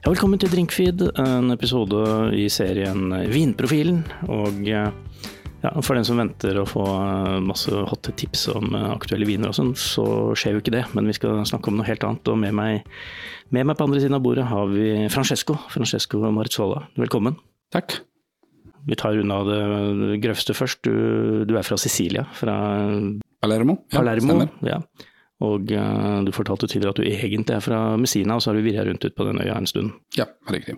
Ja, velkommen til Drinkfeed, en episode i serien Vinprofilen. Og ja, for den som venter å få masse hot tips om aktuelle viner og sånn, så skjer jo ikke det. Men vi skal snakke om noe helt annet. Og med meg, med meg på andre siden av bordet har vi Francesco. Francesco Marizzola. Velkommen. Takk. Vi tar unna det grøvste først. Du, du er fra Sicilia? Fra Palermo. Palermo, ja. Og uh, du fortalte tidligere at du egentlig er fra Messina, og så har du virra rundt ut på den øya en stund. Ja, riktig.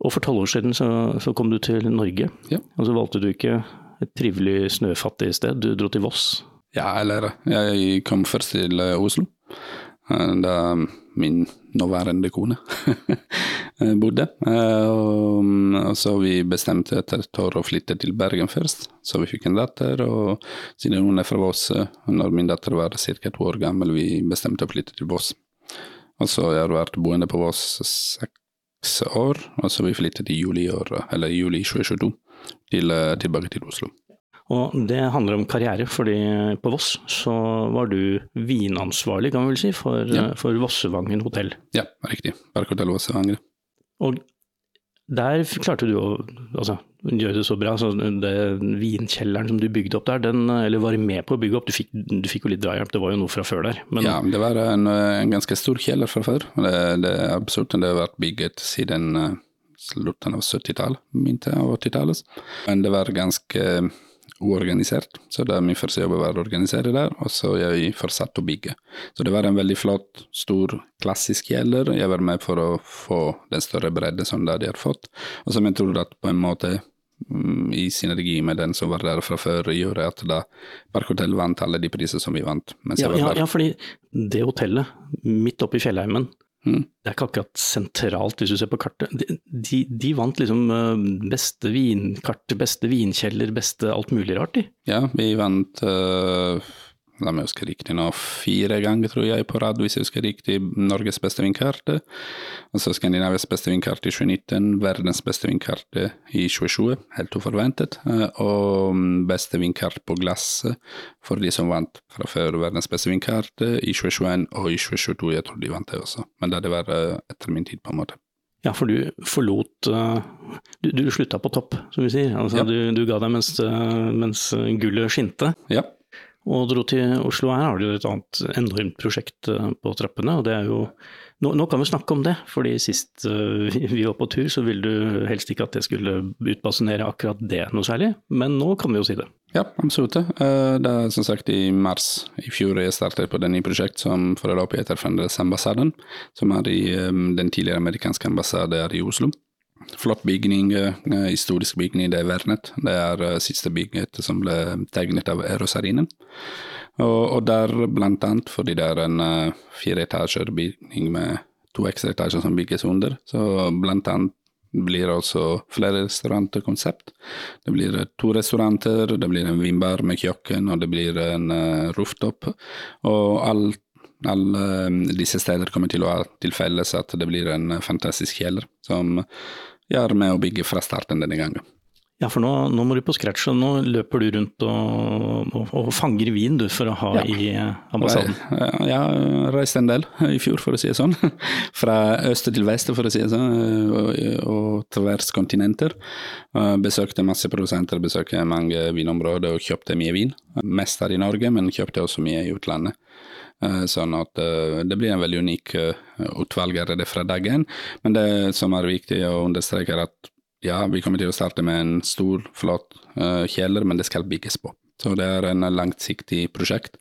Og for tolv år siden så, så, kom du til Norge, ja. og så valgte du ikke et trivelig snøfattig sted, du dro til Voss? Ja, eller jeg kom først til eh, Oslo. Det da min nåværende kone bodde. Og så vi bestemte etter et år å flytte til Bergen først, så vi fikk en datter. Og siden hun er fra Voss, når min datter var ca. to år gammel, vi bestemte å flytte til Voss. Og så jeg har vært boende på Voss seks år, og så vi flyttet i juli, år, eller juli 2022 til, tilbake til Oslo. Og det handler om karriere, fordi på Voss så var du vinansvarlig, kan vi vel si, for, ja. for Vossevangen hotell. Ja, riktig. Parkhotell Vossevangen. Og der klarte du å altså, gjøre det så bra. Så vinkjelleren som du bygde opp der, den, eller var med på å bygge opp, du fikk, du fikk jo litt drahjelp, det var jo noe fra før der? Men... Ja, det var en, en, ganske stor kjeller fra før. Det, det er absurd, det har vært bygget siden uh, slutten av 70-tallet, begynte av 80-tallet. Men det var ganske uorganisert. Så det er min første jobb å være organisere der, og så jeg fortsatte å bygge. Så det var en veldig flott, stor, klassisk gjelder. Jeg var med for å få den større bredde som de har fått, og som jeg tror at på en måte mm, i synergi med den som var der fra før, gjorde at da Parkhotell vant alle de priser som vi vant. Ja, ja, ja, fordi det hotellet midt oppe i fjellheimen, Mm. Det er ikke akkurat sentralt hvis du ser på kartet. De, de, de vant liksom eh, beste vinkart, beste vinkjeller, beste alt mulig rart, de. Ja, vi vant uh, la meg huske riktig nå, fire ganger, tror jeg, på rad, hvis jeg husker riktig, Norges beste vindkart. Og så Skandinavias beste vindkart i 2019, verdens beste vindkart i 2020, helt uforventet. Eh, og beste vindkart på glasset for de som vant fra før verdens beste vindkart i 2021 og i 2022. Jeg tror de vant det også, men det var eh, etter min tid, på en måte. Ja, for du forlot uh, du, du, slutta på topp, som vi sier. Altså, ja. du, du, ga deg mens, mens gullet skinte. Ja og dro til Oslo. Her har du et annet enormt prosjekt eh, på trappene, og det er jo nå, nå, kan vi snakke om det, fordi sist uh, vi var på tur så ville du helst ikke at det skulle utbasunere akkurat det noe særlig, men nå kan vi jo si det. Ja, absolutt. Det er som sagt i mars i fjor jeg startet på det nye prosjektet som følger opp i Fendres-ambassaden, som er i den tidligere amerikanske ambassaden i Oslo. Flott bygning, eh, historisk bygning, det er vernet. Det er uh, siste bygget som ble tegnet av Erosarinen. Og, og, der blant annet fordi det er en fire etasjer bygning med to ekstra etasjer som bygges under, så blant annet blir det også flere restaurantkonsept. Det blir to restauranter, det blir en vinbar med kjøkken, og det blir en uh, rooftop. Og alt alle disse steder kommer til å ha til felles at det blir en fantastisk kjeller som gjør med å bygge fra starten denne gangen. Ja, for nå, nå, må du på scratch, og nå løper du rundt og, og, og fanger vin du for å ha ja. i ambassaden? Ja, jeg reiste en del i fjor, for å si det sånn. Fra øst til vest, for å si det sånn, og, og tvers kontinenter. Besøkte masse produsenter, besøkte mange vinområder og kjøpte mye vin. Mest her i Norge, men kjøpte også mye i utlandet. Eh, sånn at eh, det blir en veldig unik eh, utvalg allerede fra dag én. Men det som er viktig å understreke, er at ja, vi kommer til å starte med en stor, flott kjeller, men det skal bygges på. Så det er en langsiktig prosjekt,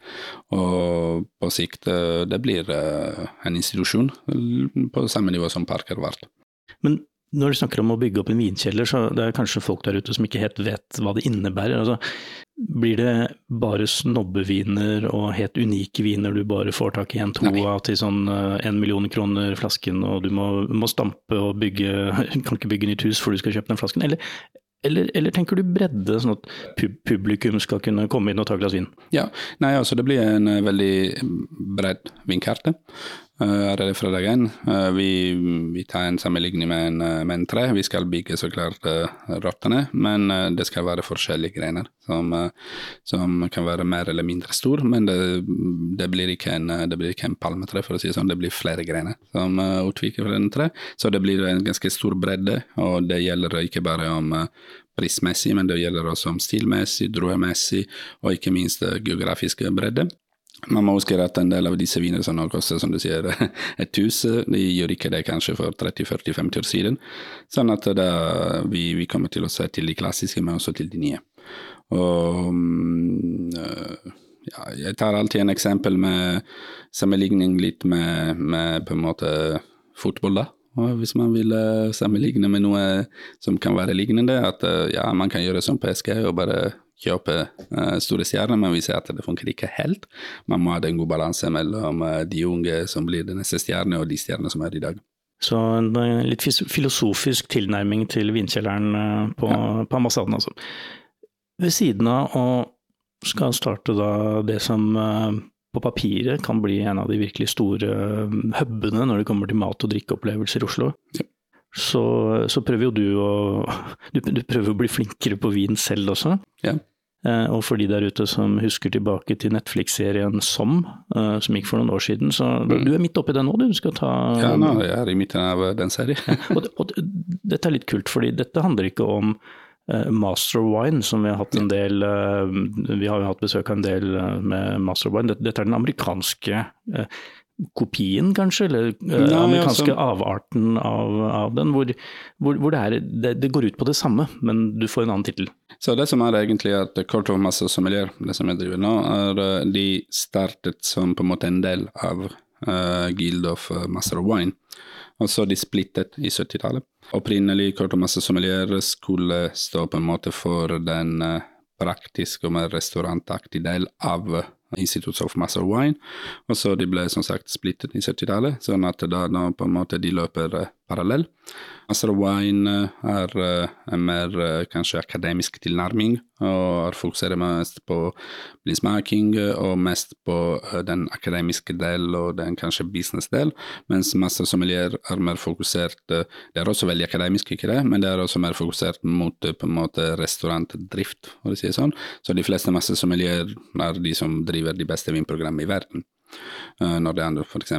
og på sikt det blir en institusjon på samme nivå som Parker ble. Men når du snakker om å bygge opp en vinkjeller, så det er kanskje folk der ute som ikke helt vet hva det innebærer. Altså, blir det bare snobbeviner og helt unike viner du bare får tak i en to av til sånn én eh, million kroner flasken, og du må, må, stampe og bygge Kan ikke bygge nytt hus for du skal kjøpe den flasken? Eller, eller, eller, tenker du bredde, sånn at publikum skal kunne komme inn og ta glass vin? Ja, nei, altså det blir en uh, veldig bred vinkarte. Allerede fra dag én. Vi, vi, tar en sammenligning med en, med en tre. Vi skal bygge så klart rottene, men det skal være forskjellige grener som, som kan være mer eller mindre stor. Men det, det, blir ikke en, det blir ikke en palmetre, for å si det sånn. Det blir flere grener som utvikler fra en tre. Så det blir en ganske stor bredde, og det gjelder ikke bare om prismessig, men det gjelder også om stilmessig, druemessig og ikke minst geografisk bredde. Man må huske at en del av disse vinene som nå koster som du sier, et hus, de gjør ikke det kanskje for 30-40-50 år siden. Sånn at da, vi, vi, kommer til å se til de klassiske, men også til de nye. Og øh, ja, jeg tar alltid en eksempel med sammenligning litt med, med på en måte fotball, da. Og hvis man vil uh, sammenligne med noe som kan være lignende, at uh, ja, man kan gjøre som PSG og bare kjøpe uh, store stjerner, men vi ser at det funker ikke helt. Man må ha en god balanse mellom de unge som blir de neste stjernene, og de stjernene som er i dag. Så en litt filosofisk tilnærming til vinkjelleren på, ja. på ambassaden, altså. Ved siden av å skal starte da det som på papiret kan bli en av de virkelig store hubene når det kommer til mat- og drikkeopplevelser i Oslo. Ja. Så, så, prøver jo du å du, du, prøver å bli flinkere på vin selv også. Ja. Eh, og for de der ute som husker tilbake til Netflix-serien Som, eh, som gikk for noen år siden, så mm. du er midt oppi den nå, du skal ta Ja, nå er jeg i midten av den serien. ja, og, og, dette er litt kult, fordi dette handler ikke om Eh, Master Wine, som vi har hatt en del eh, Vi har jo hatt besøk av en del eh, med Master Wine. Dette er den amerikanske kopien, kanskje, eller den amerikanske altså, avarten av, av den, hvor, hvor, hvor det, er, det, det, går ut på det samme, men du får en annen tittel. Så det som er egentlig at Court of Master Sommelier, det som jeg driver nå, er de startet som på en måte en del av uh, Guild of Master of Wine. Og så de splittet i 70-tallet. Opprinnelig Court of Master Sommelier skulle stå på en måte for den uh, praktiske og mer restaurantaktige del av Institute of Master Wine. Og så de ble som sagt splittet i 70-tallet, sånn at da, da på en måte de løper uh, parallell. Master Wine uh, er uh, en mer kanskje akademisk tilnærming, og har fokusert mest på blindsmaking og mest på den akademiske del og den kanskje business-delen, mens Master Sommelier er mer fokusert Det er også veldig akademisk, ikke det, men det er også mer fokusert mot på en måte restaurantdrift, for å si det sånn. Så de fleste Master Sommelier er de som driver driver de beste vindprogrammene i verden. Uh, når det er f.eks.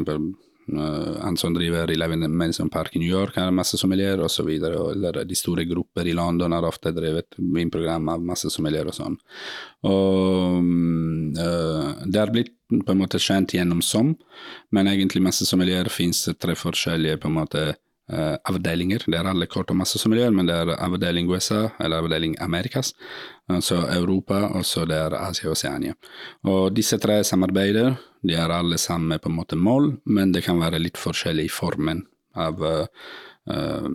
Han som driver Eleven Manson Park i New York, har masse sommelier osv. Eller de store grupper i London har ofte drevet vinprogram av masse sommelier og sånn. Og uh, det har blitt på en måte kjent gjennom som, men egentlig masse sommelier finnes tre forskjellige på en måte Uh, avdelinger. Det er alle kort og masse sommelier, men det er avdeling USA, eller avdeling Amerikas, altså Europa, og så det er Asia og Oceania. Og disse tre samarbeider. De er alle samme på en måte mål, men det kan være litt forskjellig i formen av uh, uh,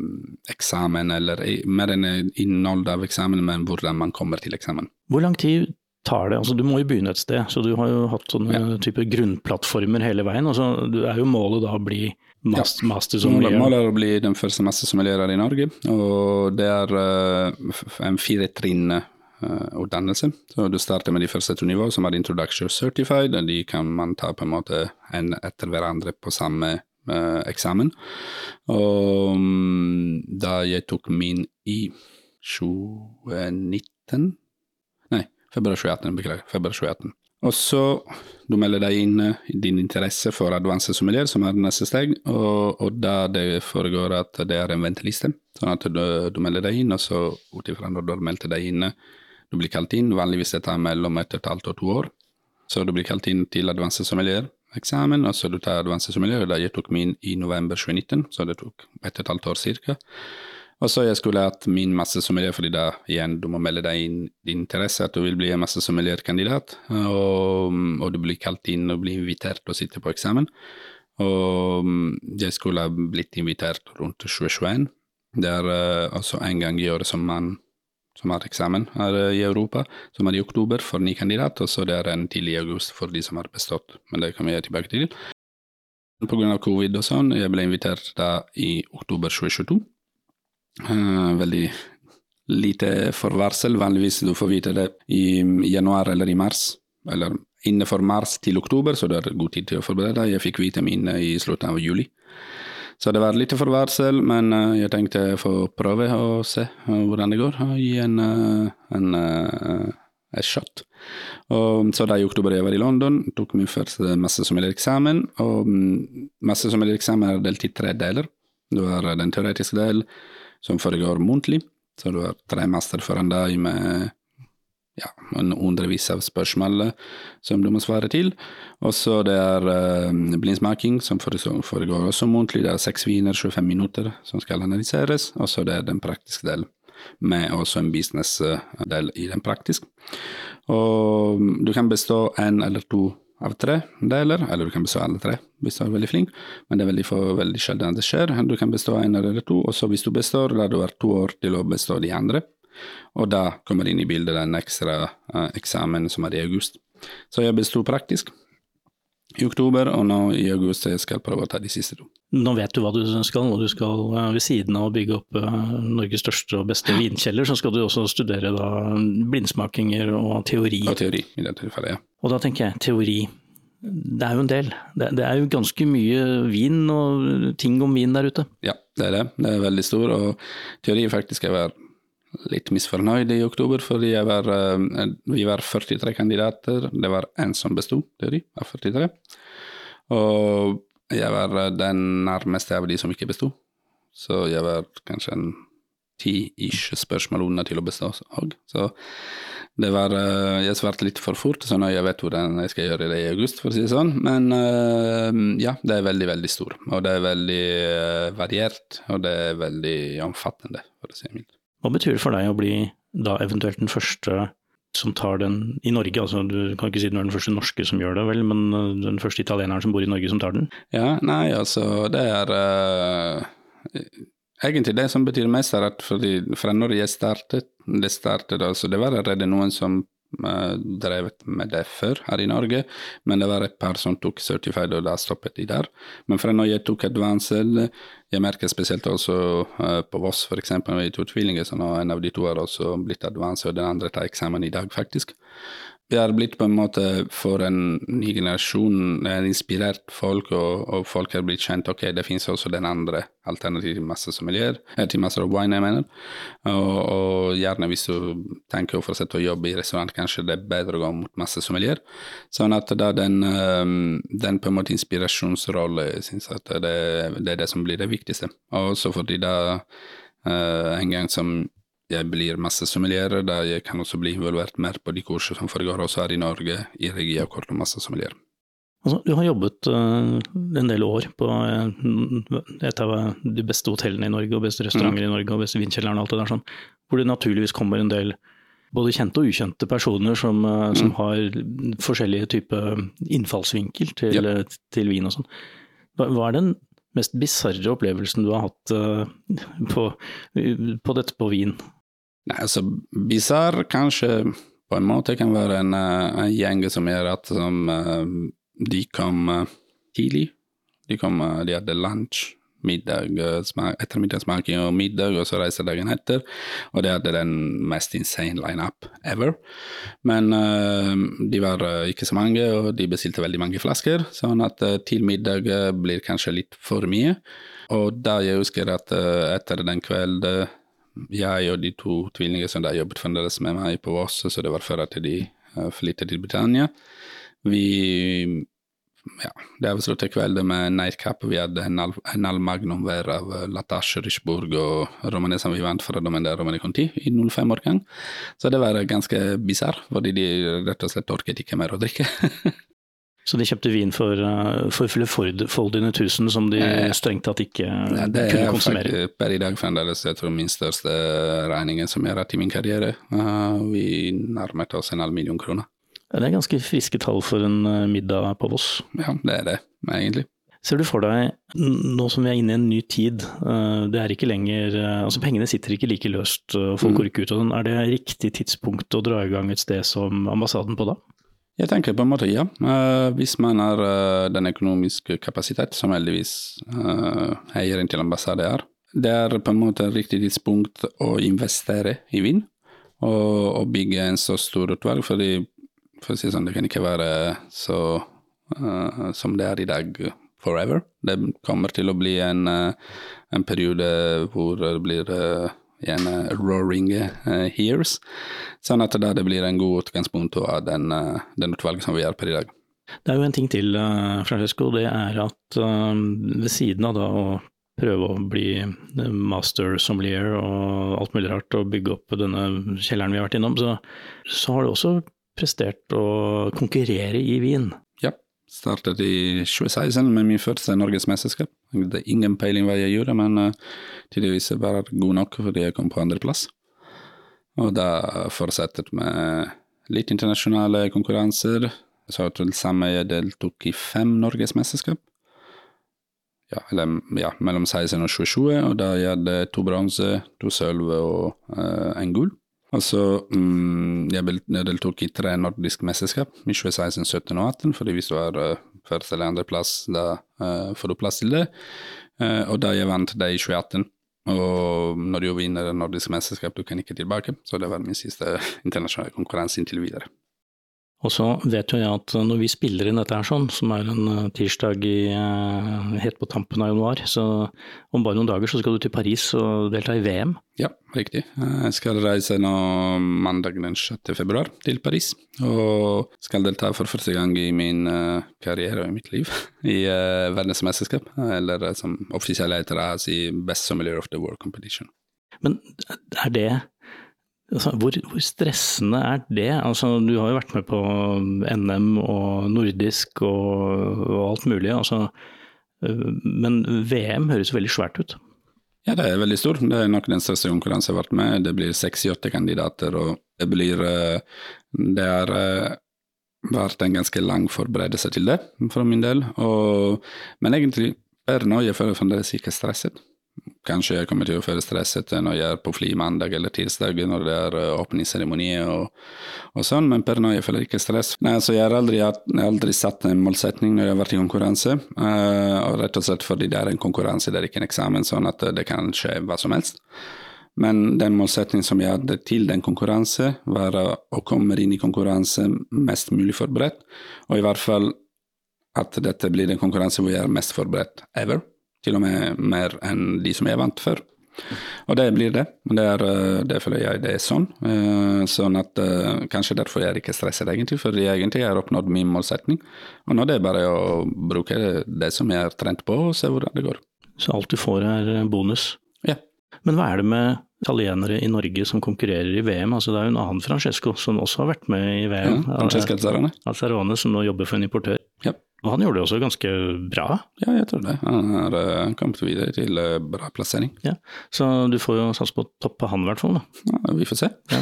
eksamen, eller mer enn innhold av eksamen, men hvordan man kommer til eksamen. Hvor lang tid tar det? Altså, du må jo begynne et sted, så du har jo hatt sånne ja. type grunnplattformer hele veien. Altså, det er jo målet da å bli Master, som mastersommelier. Målet er å bli den første mastersommelier i Norge. Og det er uh, en fire trinn uh, utdannelse. Så du starter med de første to nivåene, som er introduction certified. og De kan man ta på en måte en etter hverandre på samme uh, eksamen. Og um, da jeg tok min i 2019 Nei, februar 2018, beklager. Februar 2018. Og så du melder deg inn i din interesse for advanced sommelier, som er neste steg, og, og da det foregår at det er en venteliste. Sånn at du, du melder deg inn, og så ut ifra når du har meldt deg inn, du blir kalt inn. Vanligvis det tar mellom et og et halvt og to år. Så du blir kalt inn til advanced sommelier-eksamen, og så du tar advanced sommelier. Da jeg tok min i november 2019, så det tok et og et halvt år cirka. Og så jeg skulle hatt min massesommelier, fordi da igjen du må melde deg inn din interesse, at du vil bli en massesommelierkandidat, og, og du blir kalt inn og blir invitert til å sitte på eksamen. Og jeg skulle ha blitt invitert rundt 2021. Det er uh, altså en gang i året som man som har eksamen her uh, i Europa, som er i oktober for ny kandidat, og så det er en tidlig i august for de som har bestått. Men det kommer jeg tilbake til. Av covid og sånn, jeg ble invitert da i oktober 2022. Uh, veldig lite forvarsel. Vanligvis du får vite det i januar eller i mars. Eller innenfor mars til oktober, så det er god tid til å forberede deg. Jeg fikk vite mine i slutten av juli. Så det var litt forvarsel, men uh, jeg tenkte jeg får prøve å se hvordan det går, og gi en, en et shot. Og så da i oktober jeg var i London, tok min første massesommeliereksamen. Og mm, massesommeliereksamen er delt i tre deler. Du har den teoretiske del, som foregår muntlig. Så du har tre master foran deg med ja, hundrevis av spørsmål som du må svare til. Og så det er uh, blindsmaking, som foregår også muntlig. Det er seks viner, 25 minutter, som skal analyseres. Og så det er den praktiske delen med også en business-del i den praktiske. Og du kan bestå en eller to av tre deler, eller du kan bestå alle tre hvis du er veldig flink, men det er veldig, for, veldig sjelden det skjer. Du kan bestå en eller to, og så hvis du består, da du har to år til å bestå de andre. Og da kommer inn i bildet den ekstra uh, eksamen som er i august. Så jeg besto praktisk i oktober, og nå i august jeg skal prøve å ta de siste to. Nå vet du hva du skal, og du skal eh, ved siden av å bygge opp uh, Norges største og beste vinkjeller, så skal du også studere da blindsmakinger og teori. Og teori, i det tilfellet, ja. Og da tenker jeg, teori, det er jo en del. Det, det, er jo ganske mye vin og ting om vin der ute. Ja, det er det. Det er veldig stor, og teori faktisk er være litt misfornøyd i oktober, fordi var, eh, vi var 43 kandidater. Det var én som besto, teori, av 43. Og jeg var den nærmeste av de som ikke besto. Så jeg var kanskje en ti-ish spørsmål unna til å bestå òg. Så det var eh, Jeg svarte litt for fort, så nå jeg vet hvordan jeg skal gjøre det i august, for å si det sånn. Men eh, ja, det er veldig, veldig stor. Og det er veldig variert, og det er veldig omfattende, for å si det mildt. Hva betyr det for deg å bli da eventuelt den første som tar den i Norge? Altså, du kan ikke si du er den første norske som gjør det, vel, men eh, den første italieneren som bor i Norge som tar den? Ja, nei, altså det er uh, Egentlig det som betyr mest, er at fordi fra når jeg startet, det startet altså, det var allerede noen som drevet med det før her i Norge, men det var et par som tok certified, og da stoppet de der. Men fra når jeg tok advanced, jeg merker spesielt også uh, på Voss, f.eks. med de to tvillinger, så nå en av de to har også blitt advanced, og den andre tar eksamen i dag, faktisk. Vi har blitt på en måte for en ny generasjon inspirert folk, og, og folk har blitt kjent ok, det finnes også den andre alternativet masse sommelier, eh, til master of wine, jeg mener. Og, og, gjerne hvis du tenker å fortsette å jobbe i restaurant, kanskje det er bedre å gå mot masse sommelier. Sånn at da den, ehm, den på en måte inspirasjonsrolle, jeg at det, det, er det som blir det viktigste. Og også fordi da uh, en gang som jeg blir masse sommelier, da jeg kan også bli involvert mer på de kursene som foregår også her i Norge, i regi av Korto masse sommelier. Altså, du har jobbet uh, en del år på uh, et av de beste hotellene i Norge, og beste restauranter mm. i Norge, og beste vinkjellerne og alt det der sånn, hvor det naturligvis kommer en del både kjente og ukjente personer som, uh, mm. har forskjellige typer innfallsvinkel til, ja. til, vin og sånn. Hva er den mest bisarre opplevelsen du har hatt på, på dette på vin? Nei, altså bisarr kanskje på en måte kan være en, eh, en gjeng som gjør at som, uh, de kom uh, tidlig. De kom, de hadde lunsj, middag, ettermiddagssmaking og middag, og så reiste dagen etter. Og de hadde den mest insane lineup ever. Men de var ikke så mange, og de bestilte veldig mange flasker, sånn at til middag blir kanskje litt for mye. Og da jeg husker at etter den kvelden jeg og de to tvillinger som da jobbet fremdeles med meg på Voss, så det var før at de uh, flyttet til Britannia. Vi ja, det avsluttet kvelden med nightcap. Vi hadde en, al en halv magnum hver av Latasje, Latache, Richburg og Romane som vi vant fra Domaine Romane Conti i 05-årgang. Så det var ganske bisarr, fordi de rett og slett orket ikke mer å drikke. Så de kjøpte vin for, eh, for flerfoldige tusen som de strengt tatt ikke ja, kunne konsumere? Det er per i dag fremdeles jeg tror min største regning som jeg har hatt i min karriere. Uh, vi nærmet oss en halv million kroner. Ja, det er ganske friske tall for en eh, middag på Voss. Ja, det er det, egentlig. Ser du for deg, nå som vi er inne i en ny tid, det er ikke lenger Altså pengene sitter ikke like løst, folk mm. går ikke ut og sånn. Er det riktig tidspunkt å dra i gang et sted som ambassaden på da? Jeg tenker på en måte ja. Uh, hvis man har uh, den økonomiske kapasitet, som heldigvis uh, eieren til ambassade er. Det er på en måte riktig tidspunkt å investere i vin og, og bygge en så stor utvalg, fordi For å si sånn, det kan ikke være så uh, som det er i dag forever. Det kommer til å bli en, uh, en periode hvor det blir uh, en roaring hears, sånn at det blir en god utgangspunkt av den, den utvalget som vi gjør på i dag. Det er jo en ting til, Francesco. Det er at ved siden av da å prøve å bli master sommelier og alt mulig rart, og bygge opp denne kjelleren vi har vært innom, så, så har du også prestert å konkurrere i Wien. Startet i 2016 med min første norgesmesterskap. Jeg hadde ingen peiling hva jeg gjorde, men uh, tydeligvis var jeg god nok fordi jeg kom på andreplass. Og da fortsatte med litt internasjonale konkurranser. Så til sammen jeg deltok i fem norgesmesterskap ja, eller, ja, mellom 16 og 2020, og da jeg hadde to bronse, to sølv og uh, en gull. Og så um, jeg, deltok i tre nordiske mesterskap i 2016, 17 og 18, fordi hvis du har uh, første eller andreplass, da uh, får du plass til det. Uh, og da jeg vant det i 2018. Og når du vinner nordisk mesterskap, du kan ikke tilbake. Så det var min siste internasjonale konkurranse inntil videre. Og så vet jo jeg at når vi spiller inn dette her sånn, som er en eh, tirsdag i, uh, helt på tampen av januar, så om bare noen dager så skal du til Paris og delta i VM? Ja, riktig. Jeg skal reise nå mandag den 6. februar til Paris, og skal delta for første gang i min uh, karriere og i mitt liv i verdensmesterskap, eller som offisiell heter det, Best Sommelier of the World Competition. Men er det hvor, hvor, stressende er det? Altså, du har jo vært med på NM og nordisk og, og alt mulig. Altså, øh, men VM høres veldig svært ut? Ja, det er veldig stort. Det er nok den største konkurransen jeg har vært med. Det blir 68 kandidater, og det blir øh, Det har øh, vært en ganske lang forberedelse til det, for min del. Og, men egentlig, per nå, jeg føler fremdeles ikke stresset. Kanskje jeg kommer til å føle stresset når jeg er på fly mandag eller tirsdag, når det er eh, åpningsseremoni og, og, sånn, men per nå jeg føler ikke stress. Nei, altså jeg har aldri, aldri satt en målsetning når jeg har vært i konkurranse, uh, og rett og slett fordi det er en konkurranse, det er ikke en eksamen, sånn at det kan skje hva som helst. Men den målsettingen som jeg hadde til den konkurranse, var å komme inn i konkurranse mest mulig forberedt, og i hvert fall at dette blir en konkurranse hvor jeg er mest forberedt ever til og med mer enn de som er vant for. Og det blir det. Det, er, eh, det føler jeg det er sånn. Eh, sånn at eh, Kanskje derfor jeg er ikke stresset, egentlig, for jeg egentlig har oppnådd min målsetning. Og nå er det bare å bruke det som jeg har trent på, og se hvordan det går. Så alt du får er bonus? Ja. Men hva er det med italienere i Norge som konkurrerer i VM? Altså Det er jo en annen Francesco som også har vært med i VM. Ja, Francesco Azzarone. Azzarone, som nå jobber for en importør. Ja. Og han gjorde det også ganske bra? Ja, jeg tror det. Han har uh, kommet videre til uh, bra plassering. Ja, Så du får jo satse på å toppe han i hvert fall, da. Ja, vi får se. ja.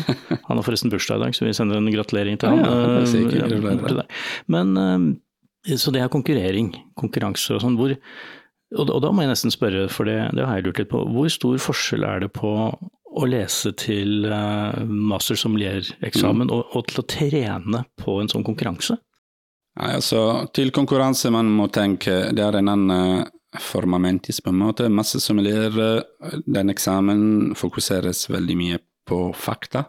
Han har forresten bursdag i dag, så vi sender en gratulering til han. Ja, ja, Men uh, så det er konkurrering, konkurranse og sånn. Hvor og, da må jeg nesten spørre, for det, det har jeg lurt litt på, hvor stor forskjell er det på å lese til master sommelier-eksamen mm. og, og til å trene på en sånn konkurranse? Nei, altså, til konkurranse man må tenke Det er en annen formamentis, på en måte. Masse sommelier, den eksamen fokuseres veldig mye på fakta.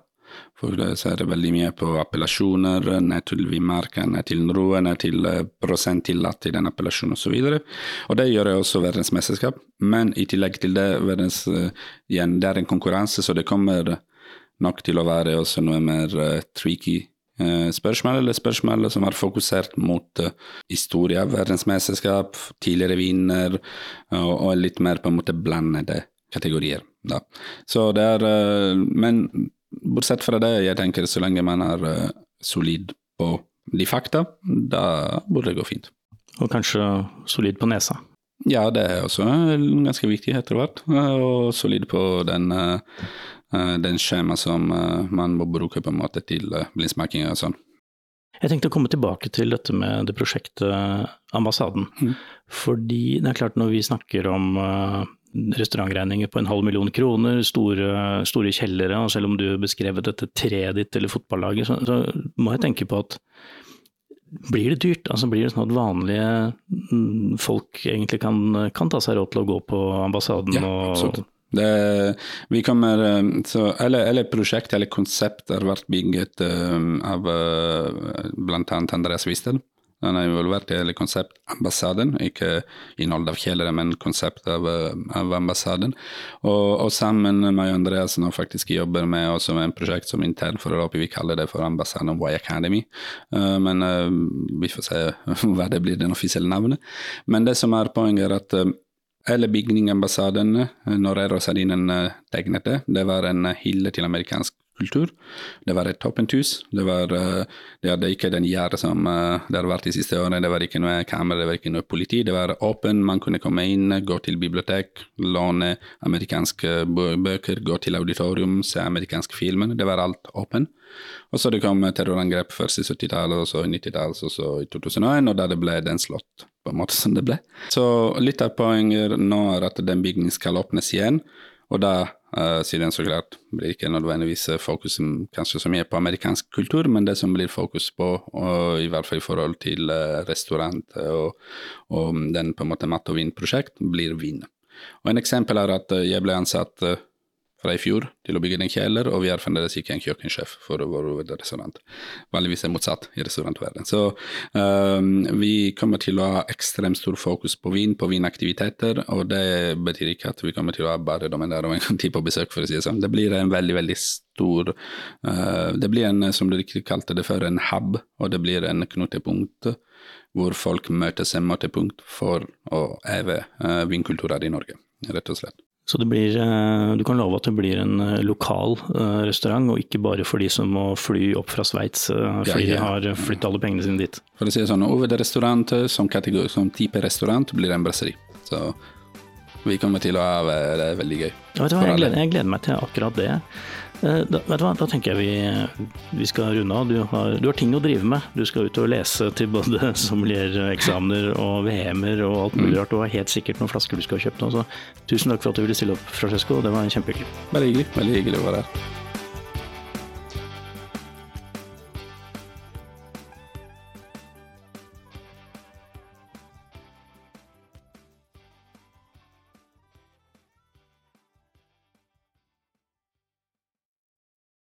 For så er veldig mye på appellasjoner, ned til Vimarka, ned til roe, ned til prosent tillatt i den appellasjonen osv. Og, så og det gjør også verdensmesterskap. Men i tillegg til det, verdens, igjen, det er en konkurranse, så det kommer nok til å være også noe mer tricky Eh, spørsmål, eller spørsmål som er fokusert mot uh, historie, verdensmesterskap, tidligere vinner, og, og, litt mer på en måte blandede kategorier. Da. Så det er Men bortsett fra det, jeg tenker så lenge man er solid på de fakta, da burde det gå fint. Og kanskje solid på nesa? Ja, det er også ganske viktig etter hvert. Og solid på den Eh, den skjema som eh, man må bruke på en måte til eh, blindsmaking og sånn. Jeg tenkte å komme tilbake til dette med det prosjektet Ambassaden. Mm. Fordi det er klart når vi snakker om restaurantregninger på en halv million kroner, store, store kjellere, og selv om du beskrev dette treet ditt eller fotballaget, så, så, må jeg tenke på at blir det dyrt? Altså Blir det sånn at vanlige mm, folk egentlig kan, kan ta seg råd til å gå på ambassaden ja, og Det, vi kommer, så, eller, eller prosjekt eller konsept har vært bygget um, av uh, bl.a. Andreas Wistel. Han er involvert i hele konseptambassaden, ikke innholdet av kjellere, men konsept av, av ambassaden. Og, og, sammen med Andreas nå faktisk jobber med også med en prosjekt som internt for Europa, vi kaller det for ambassaden Y Academy. Uh, men uh, vi får se hva det blir den offisielle navnet. Men det som er poenget, er at eller bygningambassaden, eh, når Rosalinen eh, tegnet det. Det var en eh, hylle til amerikansk kultur. Det var et åpent hus. Det, var, det hadde ikke den gjerdet som det har vært de siste årene. Det var ikke noe kamera, det var ikke noe politi. Det var åpen, man kunne komme inn, gå til bibliotek, låne amerikanske bøker, gå til auditorium, se amerikanske filmer. Det var alt åpen. Og så det kom terrorangrep først i 70-tallet, og så i 90-tallet, og så i 2001, og da det ble den slått på en måte som det ble. Så litt av poenget nå er at den bygningen skal åpnes igjen, og da uh, siden så klart blir ikke nødvendigvis fokus kanskje så mye på amerikansk kultur, men det som blir fokus på, og i hvert fall i forhold til uh, restaurant og, og, den på en måte mat og vin-prosjekt, blir vin. Og En eksempel er at jeg ble ansatt fra i fjor til å bygge en kjeller, og vi har fremdeles ikke en kjøkkensjef for vår restaurant. Vanligvis er motsatt i restaurantverdenen. Så um, vi kommer til å ha ekstremt stor fokus på vin, på vinaktiviteter, og det betyr ikke at vi kommer til å ha bare domener og en tid på besøk, for å si det sånn. Det blir en veldig, veldig stor uh, Det blir en, som du riktig kalte det før, en hub, og det blir en knutepunkt hvor folk møtes en møtepunkt for å heve uh, vinkulturer i Norge, rett og slett. Så det blir, eh, du kan love at det blir en eh, lokal eh, restaurant, og ikke bare for de som må fly opp fra Sveits fordi de har flyttet alle pengene sine dit. For å si det sånn, Hovedrestaurant som, kategori, som type restaurant blir en brasseri. Så vi kommer til å ha det veldig gøy. Du hva, jeg gleder, jeg gleder meg til akkurat det. Eh, da, vet du hva, da tenker jeg vi, vi skal runde av. Du har, du har, ting å drive med. Du skal ut og lese til både sommeliereksamener og VM-er og alt mulig mm. rart. Du har helt sikkert noen flasker du skal ha kjøpt nå. Så tusen takk for at du ville stille opp, Francesco. Det var kjempehyggelig. Veldig hyggelig. Veldig hyggelig å være her.